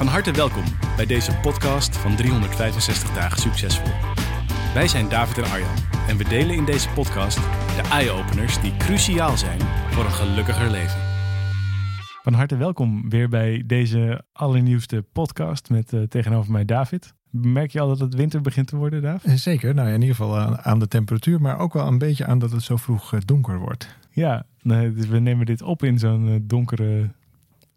Van harte welkom bij deze podcast van 365 dagen succesvol. Wij zijn David en Arjan en we delen in deze podcast de eye-openers die cruciaal zijn voor een gelukkiger leven. Van harte welkom weer bij deze allernieuwste podcast met uh, tegenover mij David. Merk je al dat het winter begint te worden, David? Eh, zeker, nou ja, in ieder geval aan, aan, de temperatuur, maar ook wel een beetje aan dat het zo vroeg uh, donker wordt. Ja, nee, dus we nemen dit op in zo'n donkere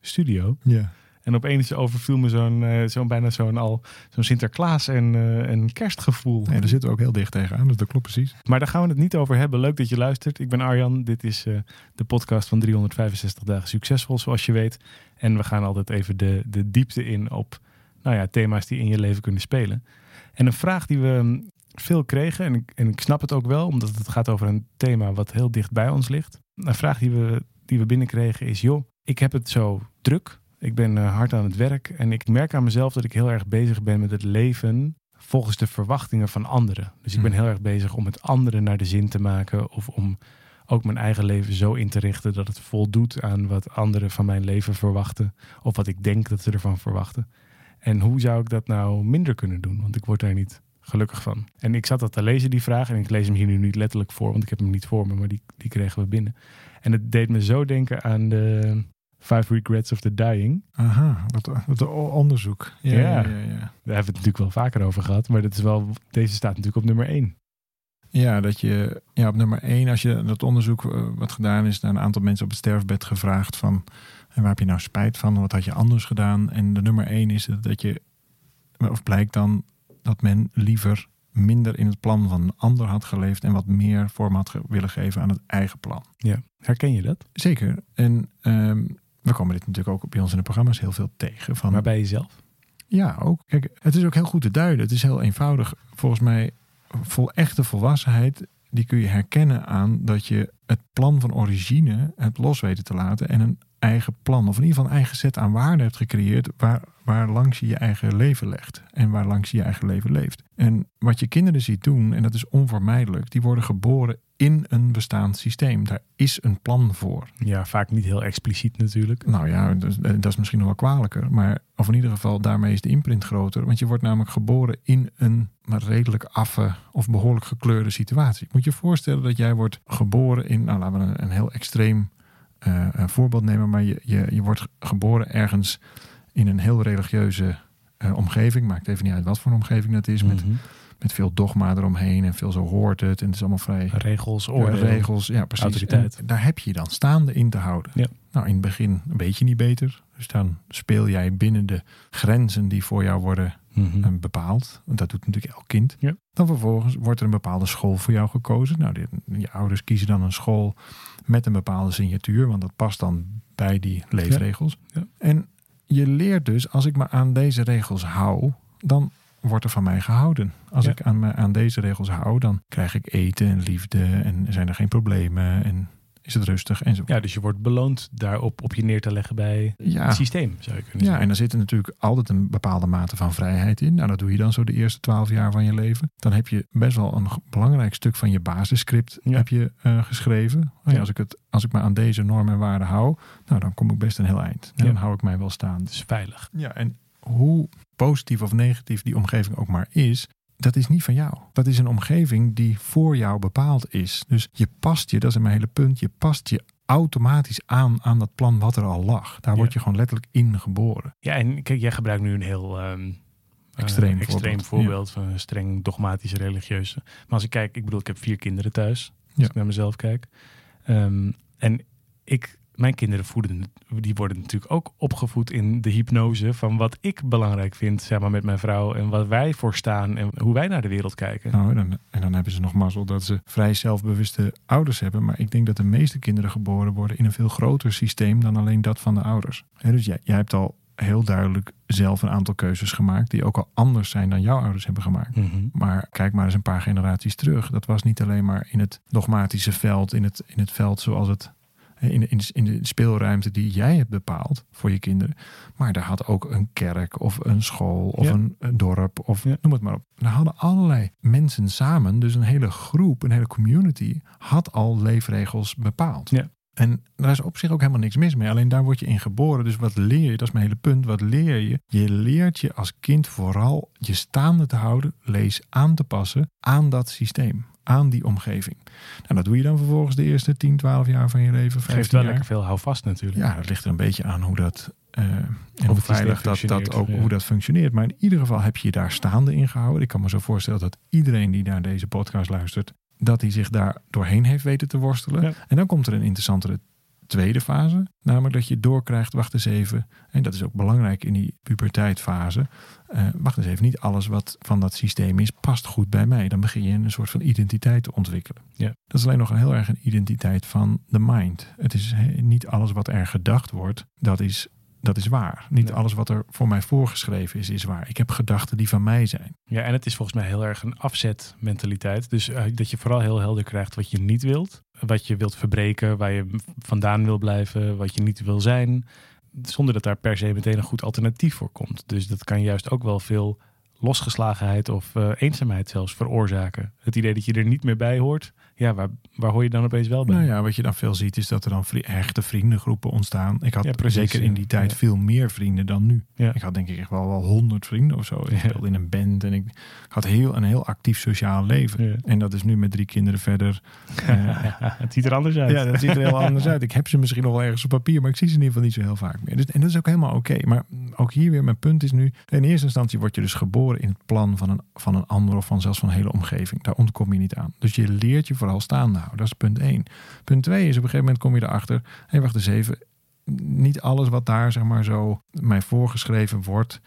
studio. Ja. En opeens overviel me zo'n uh, zo'n bijna zo'n al zo'n Sinterklaas en, uh, en kerstgevoel. Ja, daar zitten we ook heel dicht tegenaan, dus dat klopt precies. Maar daar gaan we het niet over hebben. Leuk dat je luistert. Ik ben Arjan. Dit is uh, de podcast van 365 dagen succesvol, zoals je weet. En we gaan altijd even de, de diepte in op nou ja, thema's die in je leven kunnen spelen. En een vraag die we veel kregen, en ik, en ik snap het ook wel, omdat het gaat over een thema wat heel dicht bij ons ligt. Een vraag die we, die we binnenkregen is, joh, ik heb het zo druk ik ben uh, hard aan het werk en ik merk aan mezelf dat ik heel erg bezig ben met het leven volgens de verwachtingen van anderen. Dus ik ben heel erg bezig om het anderen naar de zin te maken of om ook mijn eigen leven zo in te richten dat het voldoet aan wat anderen van mijn leven verwachten of wat ik denk dat ze ervan verwachten. En hoe zou ik dat nou minder kunnen doen? Want ik word daar niet gelukkig van. En ik zat dat te lezen, die vraag, en ik lees hem hier nu niet letterlijk voor, want ik heb hem niet voor me, maar die, die kregen we binnen. En het deed me zo denken aan de, Five Regrets of the Dying. Aha, wat, wat onderzoek. Ja, ja. Ja, ja, Daar hebben we het natuurlijk wel vaker over gehad. Maar dat is wel, deze staat natuurlijk op nummer één. Ja, dat je ja, op nummer één, als je dat onderzoek uh, wat gedaan is, naar een aantal mensen op het sterfbed gevraagd van en waar heb je nou spijt van? Wat had je anders gedaan? En de nummer één is dat je, of blijkt dan dat men liever minder in het plan van een ander had geleefd en wat meer vorm had willen geven aan het eigen plan. Ja, herken je dat? Zeker. En um, we komen dit natuurlijk ook bij ons in de programma's heel veel tegen. Van, maar bij jezelf? Ja, ook. Kijk, het is ook heel goed te duiden. Het is heel eenvoudig. Volgens mij, vol echte volwassenheid, die kun je herkennen aan dat je het plan van origine hebt los weten te laten en een eigen plan, of in ieder geval een eigen set aan waarden hebt gecreëerd waar, waar langs je je eigen leven legt en waar langs je je eigen leven leeft. En wat je kinderen ziet doen, en dat is onvermijdelijk, die worden geboren in een bestaand systeem. Daar is een plan voor. Ja, vaak niet heel expliciet natuurlijk. Nou ja, dat, dat is misschien nog wel kwalijker. Maar of in ieder geval, daarmee is de imprint groter. Want je wordt namelijk geboren in een maar redelijk affe of behoorlijk gekleurde situatie. Moet je voorstellen dat jij wordt geboren in, nou laten we een, een heel extreem uh, een voorbeeld nemen. Maar je, je, je wordt geboren ergens in een heel religieuze uh, omgeving. Maakt even niet uit wat voor een omgeving dat is. Met, Mhm. met veel dogma eromheen en veel zo hoort het. En het is allemaal vrij. Regels, oordeel, regels, ja, precies. autoriteit. En daar heb je je dan staande in te houden. Ja. Nou, in het begin weet je niet beter. Dus dan speel jij binnen de grenzen die voor jou worden Mhm. eh, bepaald. Want dat doet natuurlijk elk kind. Ja. Dan vervolgens wordt er een bepaalde school voor jou gekozen. Nou, die- je ouders kiezen dan een school met een bepaalde signatuur. Want dat past dan bij die leefregels. Ja. En je leert dus, als ik me aan deze regels hou, dan wordt er van mij gehouden. Als Ja. ik aan, me, aan deze regels hou, dan krijg ik eten en liefde en zijn er geen problemen en is het rustig en zo. Ja, dus je wordt beloond daarop op je neer te leggen bij Ja. het systeem, zou je kunnen Ja, en er zit er natuurlijk altijd een bepaalde mate van vrijheid in. Nou, dat doe je dan zo de eerste twaalf jaar van je leven. Dan heb je best wel een belangrijk stuk van je basisscript Ja. heb je, eh, geschreven. Ja, als, ik het, als ik me aan deze normen en waarden hou, nou, dan kom ik best een heel eind. En dan hou ik mij wel staan. Het is veilig. Ja, en hoe positief of negatief die omgeving ook maar is, dat is niet van jou. Dat is een omgeving die voor jou bepaald is. Dus je past je, dat is mijn hele punt, je past je automatisch aan aan dat plan wat er al lag. Daar Ja. word je gewoon letterlijk in geboren. Ja, en kijk, jij gebruikt nu een heel ehm, eh, Extreem extreem voorbeeld, voorbeeld van een streng dogmatisch religieuze. Maar als ik kijk, ik bedoel, ik heb vier kinderen thuis. Als Ja. ik naar mezelf kijk. Ehm, en ik mijn kinderen voeden, die worden natuurlijk ook opgevoed in de hypnose van wat ik belangrijk vind, zeg maar, met mijn vrouw en wat wij voor staan en hoe wij naar de wereld kijken. Nou, en dan, en dan hebben ze nog mazzel dat ze vrij zelfbewuste ouders hebben. Maar ik denk dat de meeste kinderen geboren worden in een veel groter systeem dan alleen dat van de ouders. Hè, dus jij, jij hebt al heel duidelijk zelf een aantal keuzes gemaakt die ook al anders zijn dan jouw ouders hebben gemaakt. Mhm. Maar kijk maar eens een paar generaties terug. Dat was niet alleen maar in het dogmatische veld, in het, in het veld zoals het. In de, in, de, in de speelruimte die jij hebt bepaald voor je kinderen. Maar daar had ook een kerk of een school of Ja. een, een dorp of Ja. noem het maar op. Daar hadden allerlei mensen samen, dus een hele groep, een hele community, had al leefregels bepaald. Ja. En daar is op zich ook helemaal niks mis mee. Alleen daar word je in geboren. Dus wat leer je? Dat is mijn hele punt. Wat leer je? Je leert je als kind vooral je staande te houden, lees aan te passen aan dat systeem, aan die omgeving. Nou, dat doe je dan vervolgens de eerste 10, 12 jaar van je leven, 15 Geeft wel jaar. lekker veel houvast natuurlijk. Ja, dat ligt er een beetje aan hoe dat. eh, en hoe veilig dat, dat ook ja. hoe dat functioneert. Maar in ieder geval heb je je daar staande in gehouden. Ik kan me zo voorstellen dat iedereen die naar deze podcast luistert, dat hij zich daar doorheen heeft weten te worstelen. Ja. En dan komt er een interessantere tweede fase. Namelijk dat je doorkrijgt, wacht eens even. En dat is ook belangrijk in die puberteitfase. eh, wacht eens even, niet alles wat van dat systeem is, past goed bij mij. Dan begin je een soort van identiteit te ontwikkelen. Ja. Dat is alleen nog een heel erg een identiteit van de mind. Het is he, niet alles wat er gedacht wordt, dat is, dat is waar. Niet Nee. alles wat er voor mij voorgeschreven is, is waar. Ik heb gedachten die van mij zijn. Ja, en het is volgens mij heel erg een afzetmentaliteit. Dus eh, dat je vooral heel helder krijgt wat je niet wilt. Wat je wilt verbreken, waar je vandaan wil blijven, wat je niet wil zijn. Zonder dat daar per se meteen een goed alternatief voor komt. Dus dat kan juist ook wel veel losgeslagenheid of eh, eenzaamheid zelfs veroorzaken. Het idee dat je er niet meer bij hoort. Ja, waar, waar hoor je dan opeens wel bij? Nou ja, wat je dan veel ziet is dat er dan vri- hechte vriendengroepen ontstaan. Ik had Ja, precies, zeker in die tijd Ja. veel meer vrienden dan nu. Ik had denk ik echt wel wel honderd vrienden of zo. Ik speelde in een band en ik, had heel, een heel actief sociaal leven. En dat is nu met drie kinderen verder. het ziet er anders uit. Ja, dat ziet er heel anders uit. Ik heb ze misschien nog wel ergens op papier, maar ik zie ze in ieder geval niet zo heel vaak meer. Dus, en dat is ook helemaal oké. Maar ook hier weer, mijn punt is nu, in eerste instantie word je dus geboren in het plan van een, van een ander of van zelfs van een hele omgeving. Daar ontkom je niet aan. Dus je leert je vooral staande houden. Dat is punt één. Punt twee is op een gegeven moment kom je erachter, hé wacht eens even, niet alles wat daar zeg maar zo mij voorgeschreven wordt,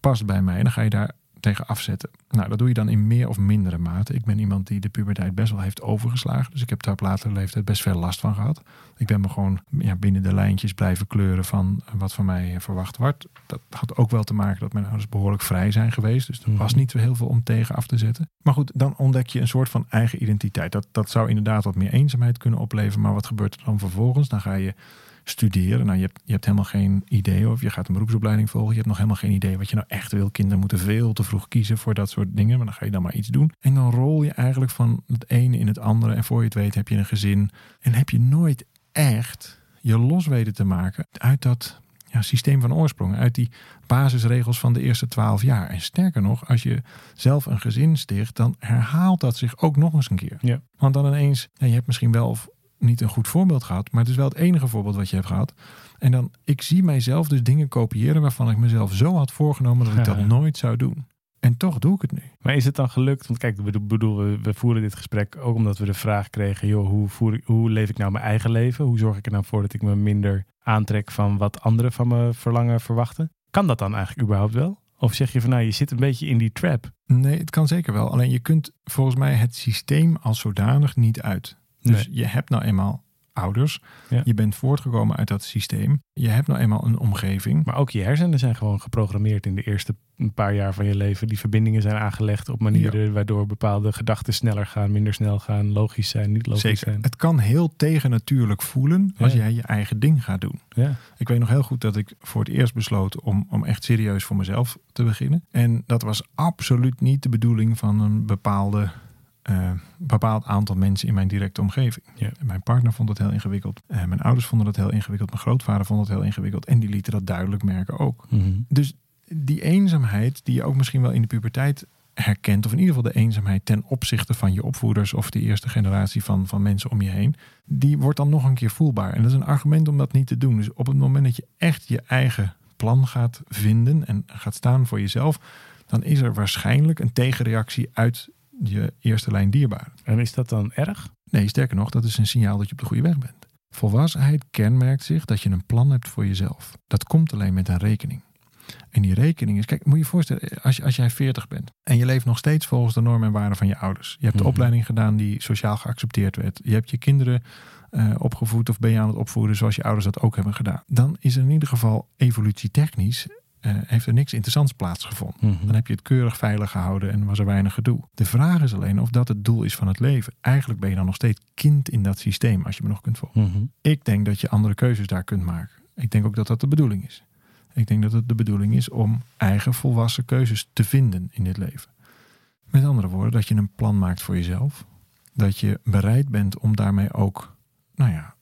past bij mij. En dan ga je daar tegen afzetten. Nou, dat doe je dan in meer of mindere mate. Ik ben iemand die de puberteit best wel heeft overgeslagen. Dus ik heb daar op latere leeftijd best veel last van gehad. Ik ben me gewoon ja, binnen de lijntjes blijven kleuren van wat van mij verwacht wordt. Dat had ook wel te maken dat mijn ouders behoorlijk vrij zijn geweest. Dus er was Mhm. niet zo heel veel om tegen af te zetten. Maar goed, dan ontdek je een soort van eigen identiteit. Dat, dat zou inderdaad wat meer eenzaamheid kunnen opleveren. Maar wat gebeurt er dan vervolgens? Dan ga je studeren. Nou, je hebt, je hebt helemaal geen idee of je gaat een beroepsopleiding volgen. Je hebt nog helemaal geen idee wat je nou echt wil. Kinderen moeten veel te vroeg kiezen voor dat soort dingen. Maar dan ga je dan maar iets doen. En dan rol je eigenlijk van het ene in het andere. En voor je het weet heb je een gezin. En heb je nooit echt je los weten te maken uit dat ja, systeem van oorsprong. Uit die basisregels van de eerste twaalf jaar. En sterker nog, als je zelf een gezin sticht, dan herhaalt dat zich ook nog eens een keer. Ja. Want dan ineens, je hebt misschien wel of niet een goed voorbeeld gehad, maar het is wel het enige voorbeeld wat je hebt gehad. En dan, ik zie mijzelf dus dingen kopiëren waarvan ik mezelf zo had voorgenomen dat ik dat nooit zou doen. En toch doe ik het nu. Maar is het dan gelukt? Want kijk, ik bedoel, we, we voeren dit gesprek ook omdat we de vraag kregen: joh, hoe, voer ik, hoe leef ik nou mijn eigen leven? Hoe zorg ik er nou voor dat ik me minder aantrek van wat anderen van me verlangen, verwachten? Kan dat dan eigenlijk überhaupt wel? Of zeg je van nou, je zit een beetje in die trap? Nee, het kan zeker wel. Alleen je kunt volgens mij het systeem als zodanig niet uit. Dus Nee. je hebt nou eenmaal ouders. Ja. Je bent voortgekomen uit dat systeem. Je hebt nou eenmaal een omgeving. Maar ook je hersenen zijn gewoon geprogrammeerd in de eerste een paar jaar van je leven. Die verbindingen zijn aangelegd op manieren waardoor bepaalde gedachten sneller gaan, minder snel gaan, logisch zijn, niet logisch Zeker. zijn. Het kan heel tegennatuurlijk voelen als Ja. jij je eigen ding gaat doen. Ja. Ik weet nog heel goed dat ik voor het eerst besloot om, om echt serieus voor mezelf te beginnen. En dat was absoluut niet de bedoeling van een bepaalde, eh, bepaald aantal mensen in mijn directe omgeving. Mijn partner vond het heel ingewikkeld. Eh, mijn ouders vonden het heel ingewikkeld. Mijn grootvader vond het heel ingewikkeld. En die lieten dat duidelijk merken ook. Mhm. Dus die eenzaamheid die je ook misschien wel in de puberteit herkent, of in ieder geval de eenzaamheid ten opzichte van je opvoeders of de eerste generatie van, van mensen om je heen, die wordt dan nog een keer voelbaar. En dat is een argument om dat niet te doen. Dus op het moment dat je echt je eigen plan gaat vinden en gaat staan voor jezelf, dan is er waarschijnlijk een tegenreactie uit je eerste lijn dierbaar. En is dat dan erg? Nee, sterker nog, dat is een signaal dat je op de goede weg bent. Volwassenheid kenmerkt zich dat je een plan hebt voor jezelf. Dat komt alleen met een rekening. En die rekening is, kijk, moet je je voorstellen, als, als jij 40 bent en je leeft nog steeds volgens de normen en waarden van je ouders. Je hebt de Mhm. opleiding gedaan die sociaal geaccepteerd werd. Je hebt je kinderen eh, opgevoed of ben je aan het opvoeden zoals je ouders dat ook hebben gedaan. Dan is er in ieder geval evolutietechnisch eh, heeft er niks interessants plaatsgevonden. Mhm. Dan heb je het keurig veilig gehouden en was er weinig gedoe. De vraag is alleen of dat het doel is van het leven. Eigenlijk ben je dan nog steeds kind in dat systeem, als je me nog kunt volgen. Mhm. Ik denk dat je andere keuzes daar kunt maken. Ik denk ook dat dat de bedoeling is. Ik denk dat het de bedoeling is om eigen volwassen keuzes te vinden in dit leven. Met andere woorden, dat je een plan maakt voor jezelf. Dat je bereid bent om daarmee ook, nou ja,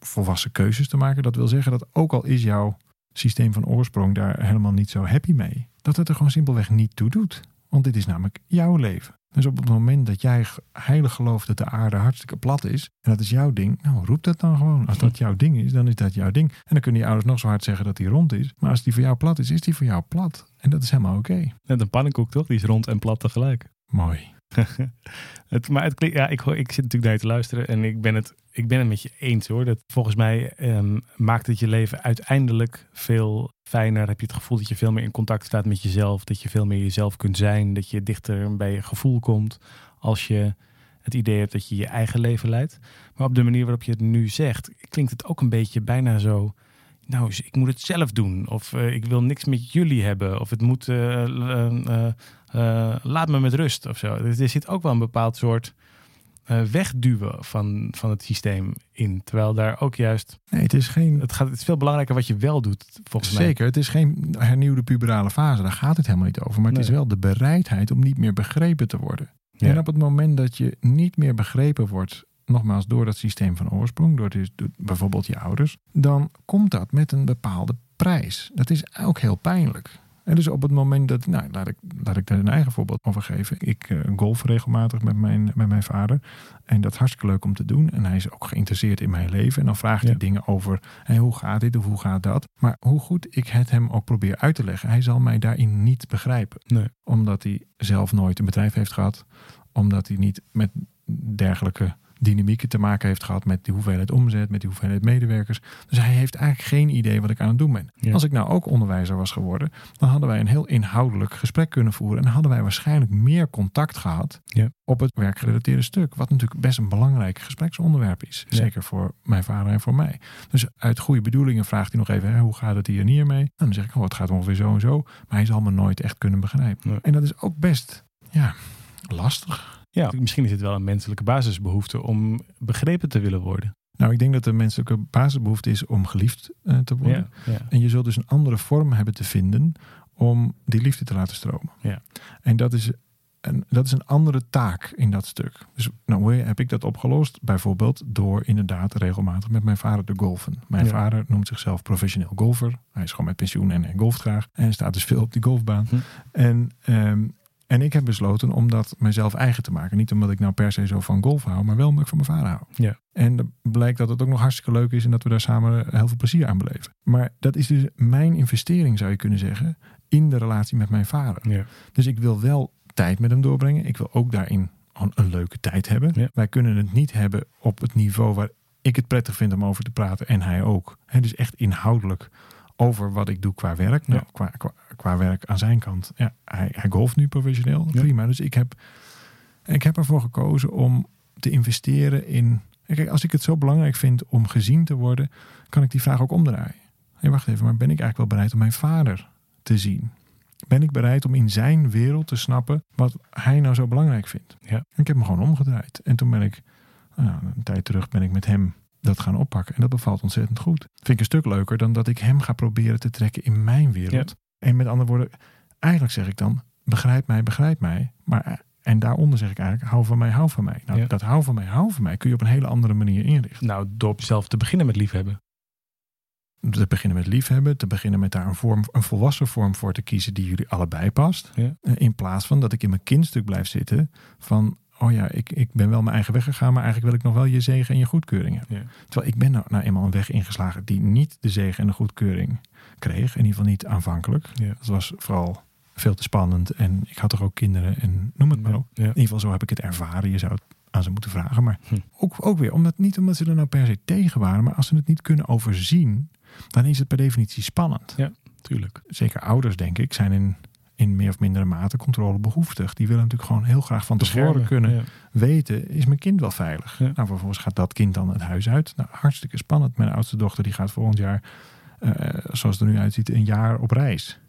volwassen keuzes te maken. Dat wil zeggen dat ook al is jouw systeem van oorsprong daar helemaal niet zo happy mee, dat het er gewoon simpelweg niet toe doet. Want dit is namelijk jouw leven. Dus op het moment dat jij heilig gelooft dat de aarde hartstikke plat is, en dat is jouw ding, nou roep dat dan gewoon. Als dat jouw ding is, dan is dat jouw ding. En dan kunnen je ouders nog zo hard zeggen dat die rond is. Maar als die voor jou plat is, is die voor jou plat. En dat is helemaal oké. Net een pannenkoek toch? Die is rond en plat tegelijk. Mooi. maar ja, ik, ik zit natuurlijk naar je te luisteren en ik ben het, ik ben het met je eens hoor. Dat volgens mij ehm, maakt het je leven uiteindelijk veel fijner. Heb je het gevoel dat je veel meer in contact staat met jezelf. Dat je veel meer jezelf kunt zijn. Dat je dichter bij je gevoel komt. Als je het idee hebt dat je je eigen leven leidt. Maar op de manier waarop je het nu zegt, klinkt het ook een beetje bijna zo. Nou, ik moet het zelf doen. Of eh, ik wil niks met jullie hebben. Of het moet. eh, eh, laat me met rust of zo. Er er zit ook wel een bepaald soort wegduwen van, van het systeem in. Terwijl daar ook juist. Nee, het is geen. Het, gaat, het is veel belangrijker wat je wel doet, volgens mij. Zeker, het is geen hernieuwde puberale fase. Daar gaat het helemaal niet over. Maar het is wel de bereidheid om niet meer begrepen te worden. Ja. En op het moment dat je niet meer begrepen wordt, nogmaals door dat systeem van oorsprong, door, dus- door bijvoorbeeld je ouders, dan komt dat met een bepaalde prijs. Dat is ook heel pijnlijk. En dus op het moment dat, nou, laat ik, laat ik daar een eigen voorbeeld over geven. Ik eh, golf regelmatig met mijn, met mijn vader. En dat is hartstikke leuk om te doen. En hij is ook geïnteresseerd in mijn leven. En dan vraagt Ja. hij dingen over hé, hoe gaat dit of hoe gaat dat. Maar hoe goed ik het hem ook probeer uit te leggen, hij zal mij daarin niet begrijpen. Nee. Omdat hij zelf nooit een bedrijf heeft gehad. Omdat hij niet met dergelijke dynamieken te maken heeft gehad met die hoeveelheid omzet, met die hoeveelheid medewerkers. Dus hij heeft eigenlijk geen idee wat ik aan het doen ben. Ja. Als ik nou ook onderwijzer was geworden, dan hadden wij een heel inhoudelijk gesprek kunnen voeren. En hadden wij waarschijnlijk meer contact gehad Ja. op het werkgerelateerde stuk. Wat natuurlijk best een belangrijk gespreksonderwerp is. Ja. Zeker voor mijn vader en voor mij. Dus uit goede bedoelingen vraagt hij nog even, hè, hoe gaat het hier en hier mee? En dan zeg ik, oh, het gaat ongeveer zo en zo. Maar hij zal me nooit echt kunnen begrijpen. En dat is ook best, ja, lastig. Ja, misschien is het wel een menselijke basisbehoefte om begrepen te willen worden. Nou, ik denk dat de menselijke basisbehoefte is om geliefd eh, te worden. Ja, ja. En je zult dus een andere vorm hebben te vinden om die liefde te laten stromen. Ja. En dat is, een, dat is een andere taak in dat stuk. Dus nou, hoe heb ik dat opgelost? Bijvoorbeeld door inderdaad regelmatig met mijn vader te golfen. Mijn Ja. vader noemt zichzelf professioneel golfer. Hij is gewoon met pensioen en hij golft graag. En staat dus veel op die golfbaan. Hm. En, ehm, en ik heb besloten om dat mezelf eigen te maken. Niet omdat ik nou per se zo van golf hou, maar wel omdat ik van mijn vader hou. Ja. En dan blijkt dat het ook nog hartstikke leuk is en dat we daar samen heel veel plezier aan beleven. Maar dat is dus mijn investering, zou je kunnen zeggen, in de relatie met mijn vader. Ja. Dus ik wil wel tijd met hem doorbrengen. Ik wil ook daarin gewoon een leuke tijd hebben. Ja. Wij kunnen het niet hebben op het niveau waar ik het prettig vind om over te praten en hij ook. Hè, dus echt inhoudelijk over wat ik doe qua werk. Nou, Ja. qua, qua, qua werk aan zijn kant. Ja, hij, hij golft nu professioneel. Ja. Prima. Dus ik heb, ik heb ervoor gekozen om te investeren in. Kijk, als ik het zo belangrijk vind om gezien te worden, kan ik die vraag ook omdraaien. Hey, wacht even, maar ben ik eigenlijk wel bereid om mijn vader te zien? Ben ik bereid om in zijn wereld te snappen wat hij nou zo belangrijk vindt? Ja. En ik heb hem gewoon omgedraaid. En toen ben ik, nou, een tijd terug ben ik met hem dat gaan oppakken. En dat bevalt ontzettend goed. Vind ik een stuk leuker dan dat ik hem ga proberen te trekken in mijn wereld. En met andere woorden, eigenlijk zeg ik dan, begrijp mij, begrijp mij. Maar, eh, en daaronder zeg ik eigenlijk, hou van mij, hou van mij. Nou, Ja. dat hou van mij, hou van mij kun je op een hele andere manier inrichten. Nou, door op jezelf te beginnen met liefhebben. Te beginnen met liefhebben, te beginnen met daar een, vorm, een volwassen vorm voor te kiezen die jullie allebei past. Ja. Eh, In plaats van dat ik in mijn kindstuk blijf zitten van, oh ja, ik, ik ben wel mijn eigen weg gegaan, maar eigenlijk wil ik nog wel je zegen en je goedkeuring hebben. Ja. Terwijl ik ben nou, nou eenmaal een weg ingeslagen die niet de zegen en de goedkeuring kreeg. In ieder geval niet aanvankelijk. Ja. Dat was vooral veel te spannend en ik had toch ook kinderen en noem het maar op. Ja. In ieder geval zo heb ik het ervaren. Je zou het aan ze moeten vragen. Maar Hm. ook, ook weer, omdat, niet omdat ze er nou per se tegen waren, maar als ze het niet kunnen overzien, dan is het per definitie spannend. Tuurlijk. Zeker ouders, denk ik, zijn in, in meer of mindere mate controlebehoeftig. Die willen natuurlijk gewoon heel graag van tevoren Beschermen. kunnen Ja. weten, is mijn kind wel veilig? Ja. Nou, vervolgens gaat dat kind dan het huis uit. Nou, hartstikke spannend. Mijn oudste dochter die gaat volgend jaar, eh, zoals het er nu uitziet, een jaar op reis.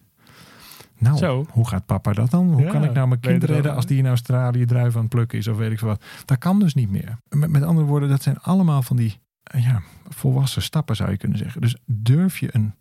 Nou, Zo. hoe gaat papa dat dan? Hoe Ja, kan ik nou mijn kind redden als die in Australië druiven aan het plukken is of weet ik veel wat? Dat kan dus niet meer. Met, met andere woorden, dat zijn allemaal van die eh, ja, volwassen stappen zou je kunnen zeggen. Dus durf je een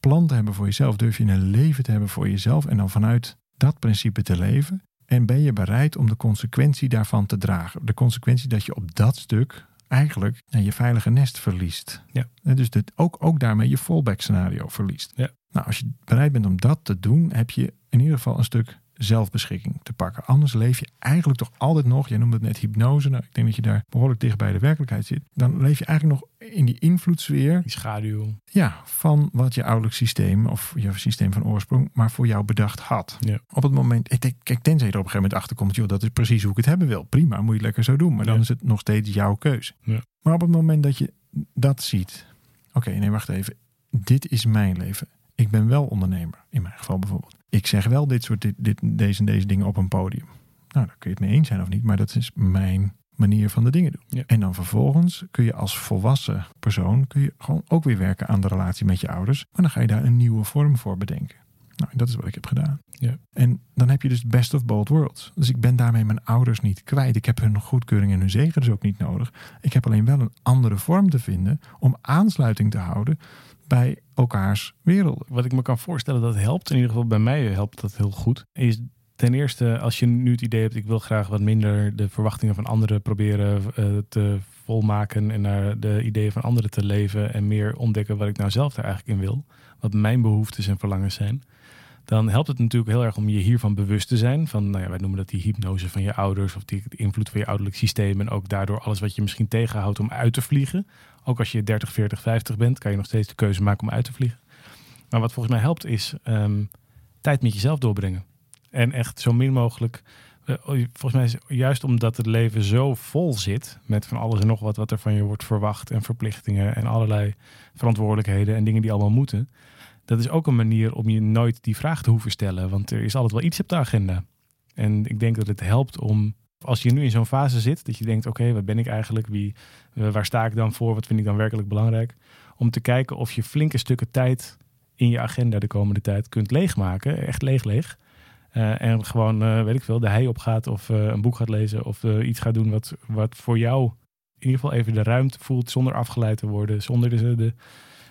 plan te hebben voor jezelf, durf je een leven te hebben voor jezelf en dan vanuit dat principe te leven. En ben je bereid om de consequentie daarvan te dragen? De consequentie dat je op dat stuk eigenlijk je veilige nest verliest. Ja. En dus dit, ook, ook daarmee je fallback scenario verliest. Ja. Nou, als je bereid bent om dat te doen, heb je in ieder geval een stuk zelfbeschikking te pakken. Anders leef je eigenlijk toch altijd nog, jij noemde het net hypnose, nou, ik denk dat je daar behoorlijk dicht bij de werkelijkheid zit. Dan leef je eigenlijk nog in die invloedssfeer Die schaduw. ja, van wat je ouderlijk systeem of je systeem van oorsprong maar voor jou bedacht had. Ja. Op het moment, ik denk, kijk, tenzij je er op een gegeven moment achter komt, joh, dat is precies hoe ik het hebben wil. Prima, moet je het lekker zo doen. Maar dan Ja. is het nog steeds jouw keuze. Ja. Maar op het moment dat je dat ziet, oké, nee, wacht even. Dit is mijn leven. Ik ben wel ondernemer, in mijn geval bijvoorbeeld. Ik zeg wel dit soort, dit, dit, deze en deze dingen op een podium. Nou, daar kun je het mee eens zijn of niet, maar dat is mijn manier van de dingen doen. Ja. En dan vervolgens kun je als volwassen persoon kun je gewoon ook weer werken aan de relatie met je ouders. Maar dan ga je daar een nieuwe vorm voor bedenken. Nou, en dat is wat ik heb gedaan. Ja. En dan heb je dus best of both worlds. Dus ik ben daarmee mijn ouders niet kwijt. Ik heb hun goedkeuring en hun zegen dus ook niet nodig. Ik heb alleen wel een andere vorm te vinden om aansluiting te houden bij elkaars werelden. Wat ik me kan voorstellen dat helpt, in ieder geval bij mij helpt dat heel goed, is ten eerste als je nu het idee hebt, ik wil graag wat minder de verwachtingen van anderen proberen eh, te volmaken en naar de ideeën van anderen te leven en meer ontdekken wat ik nou zelf daar eigenlijk in wil, wat mijn behoeftes en verlangens zijn. Dan helpt het natuurlijk heel erg om je hiervan bewust te zijn. Van, nou ja, wij noemen dat die hypnose van je ouders of die invloed van je ouderlijk systeem. En ook daardoor alles wat je misschien tegenhoudt om uit te vliegen. Ook als je 30, 40, 50 bent, kan je nog steeds de keuze maken om uit te vliegen. Maar wat volgens mij helpt is ehm, tijd met jezelf doorbrengen. En echt zo min mogelijk. eh, volgens mij is juist omdat het leven zo vol zit met van alles en nog wat wat er van je wordt verwacht en verplichtingen en allerlei verantwoordelijkheden en dingen die allemaal moeten. Dat is ook een manier om je nooit die vraag te hoeven stellen, want er is altijd wel iets op de agenda. En ik denk dat het helpt om, als je nu in zo'n fase zit, dat je denkt: oké, wat ben ik eigenlijk? Wie, waar sta ik dan voor? Wat vind ik dan werkelijk belangrijk? Om te kijken of je flinke stukken tijd in je agenda de komende tijd kunt leegmaken. Echt leeg, leeg. Eh, en gewoon, eh, weet ik veel, de hei opgaat of eh, een boek gaat lezen of iets gaat doen wat, wat voor jou in ieder geval even de ruimte voelt zonder afgeleid te worden, zonder de, de, de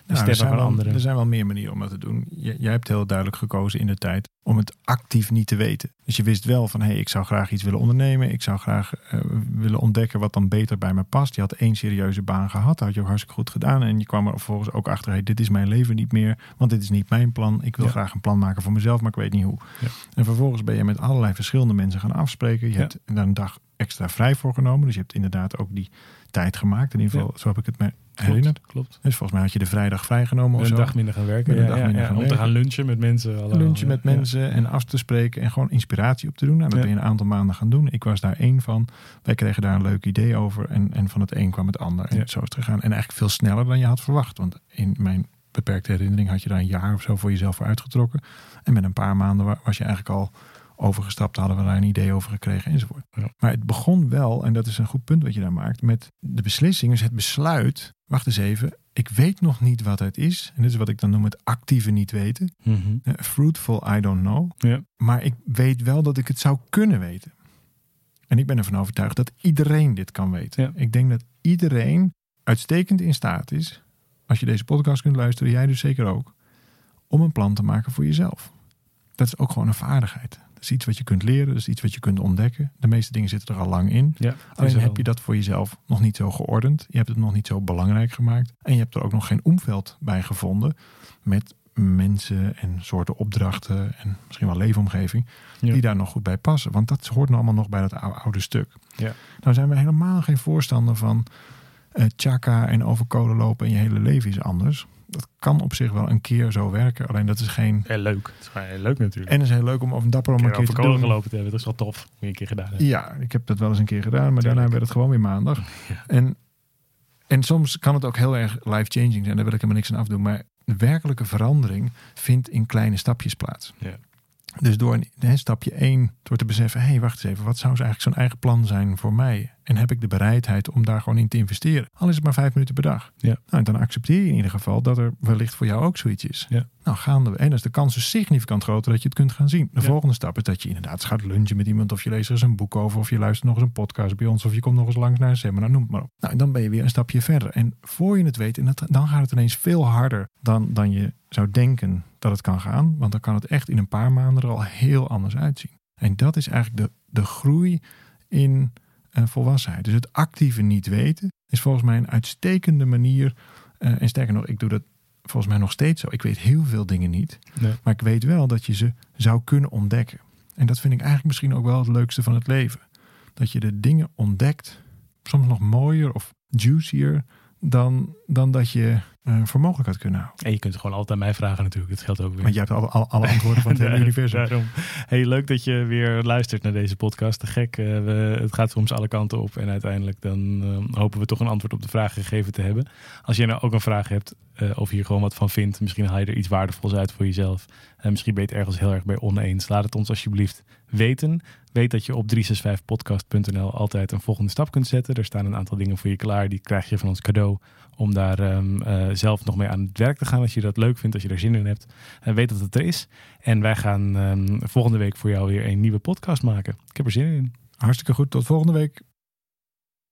Nou, er, stemmen zijn van wel, anderen. er zijn wel meer manieren om dat te doen. J- jij hebt heel duidelijk gekozen in de tijd om het actief niet te weten. Dus je wist wel van, hé, hey, ik zou graag iets willen ondernemen. Ik zou graag eh, willen ontdekken wat dan beter bij me past. Je had één serieuze baan gehad, dat had je ook hartstikke goed gedaan. En je kwam er vervolgens ook achter, hey, dit is mijn leven niet meer. Want dit is niet mijn plan. Ik wil Ja. graag een plan maken voor mezelf, maar ik weet niet hoe. Ja. En vervolgens ben je met allerlei verschillende mensen gaan afspreken. Je Ja. hebt daar een dag extra vrij voor genomen. Dus je hebt inderdaad ook die tijd gemaakt. In ieder geval, zo heb ik het me herinnerd. Klopt. Dus volgens mij had je de vrijdag vrijgenomen of Een zo. dag minder gaan werken. Een Ja, dag minder gaan om te gaan lunchen met mensen. allemaal. lunchen met mensen en af te spreken en gewoon inspiratie op te doen. Nou, dat ben je een aantal maanden gaan doen. Ik was daar één van. Wij kregen daar een leuk idee over en, en van het een kwam het ander. En zo is het gegaan. En eigenlijk veel sneller dan je had verwacht. Want in mijn beperkte herinnering had je daar een jaar of zo voor jezelf voor uitgetrokken. En met een paar maanden wa- was je eigenlijk al overgestapt, hadden we daar een idee over gekregen enzovoort. Ja. Maar het begon wel, en dat is een goed punt wat je daar maakt, met de beslissing, dus het besluit. Wacht eens even, ik weet nog niet wat het is. En dit is wat ik dan noem het actieve niet weten. Mhm. Eh, fruitful I don't know. Ja. Maar ik weet wel dat ik het zou kunnen weten. En ik ben ervan overtuigd dat iedereen dit kan weten. Ja. Ik denk dat iedereen uitstekend in staat is, als je deze podcast kunt luisteren, jij dus zeker ook, om een plan te maken voor jezelf. Dat is ook gewoon een vaardigheid. Dat is iets wat je kunt leren, dat is iets wat je kunt ontdekken. De meeste dingen zitten er al lang in. Ja, Alleen heb je dat voor jezelf nog niet zo geordend. Je hebt het nog niet zo belangrijk gemaakt. En je hebt er ook nog geen omveld bij gevonden. Met mensen en soorten opdrachten en misschien wel leefomgeving. Ja. Die daar nog goed bij passen. Want dat hoort nou allemaal nog bij dat ou- oude stuk. Ja. Nou zijn we helemaal geen voorstander van eh chaka en over kolen lopen en je hele leven is anders. Dat kan op zich wel een keer zo werken. Alleen dat is geen... Heel leuk. Het is gewoon heel leuk natuurlijk. En het is heel leuk om of een dapper om een keer te over doen. gelopen te hebben. Dat is wel tof. Een keer gedaan. Ja, ik heb dat wel eens een keer gedaan, maar daarna werd het gewoon weer maandag. Ja. En, en soms kan het ook heel erg life-changing zijn. Daar wil ik helemaal niks aan afdoen. Maar de werkelijke verandering vindt in kleine stapjes plaats. Ja. Dus door een, hè, stapje 1, door te beseffen, hé, hey, wacht eens even, wat zou eigenlijk zo'n eigen plan zijn voor mij? En heb ik de bereidheid om daar gewoon in te investeren? Al is het maar vijf minuten per dag. Ja. Nou, dan accepteer je in ieder geval dat er wellicht voor jou ook zoiets is. Ja. Nou, gaande. En dan is de kans dus significant groter dat je het kunt gaan zien. De Ja. volgende stap is dat je inderdaad gaat lunchen met iemand, of je leest er eens een boek over, of je luistert nog eens een podcast bij ons, of je komt nog eens langs naar een seminar, noem het maar op. Nou, en dan ben je weer een stapje verder. En voor je het weet, en dat, dan gaat het ineens veel harder dan, dan je zou denken dat het kan gaan. Want dan kan het echt in een paar maanden er al heel anders uitzien. En dat is eigenlijk de, de groei in volwassenheid. Dus het actieve niet weten is volgens mij een uitstekende manier. eh, en sterker nog, ik doe dat volgens mij nog steeds zo. Ik weet heel veel dingen niet. Nee. Maar ik weet wel dat je ze zou kunnen ontdekken. En dat vind ik eigenlijk misschien ook wel het leukste van het leven. Dat je de dingen ontdekt, soms nog mooier of juicier dan, dan dat je eh, voor mogelijk had kunnen houden. En je kunt gewoon altijd aan mij vragen natuurlijk. Dat geldt ook weer. Want jij hebt alle, alle, alle antwoorden van het hele universum. Daarom. Hey, leuk dat je weer luistert naar deze podcast. Te gek. eh, we, het gaat soms alle kanten op. En uiteindelijk dan eh, hopen we toch een antwoord op de vraag gegeven te hebben. Als je nou ook een vraag hebt eh, of je hier gewoon wat van vindt. Misschien haal je er iets waardevols uit voor jezelf. En misschien ben je het ergens heel erg bij oneens. Laat het ons alsjeblieft weten. Weet dat je op 365podcast.nl altijd een volgende stap kunt zetten. Er staan een aantal dingen voor je klaar. Die krijg je van ons cadeau. Om daar ehm, eh, zelf nog mee aan het werk te gaan. Als je dat leuk vindt, als je daar zin in hebt. En weet dat het er is. En wij gaan ehm, volgende week voor jou weer een nieuwe podcast maken. Ik heb er zin in. Hartstikke goed. Tot volgende week.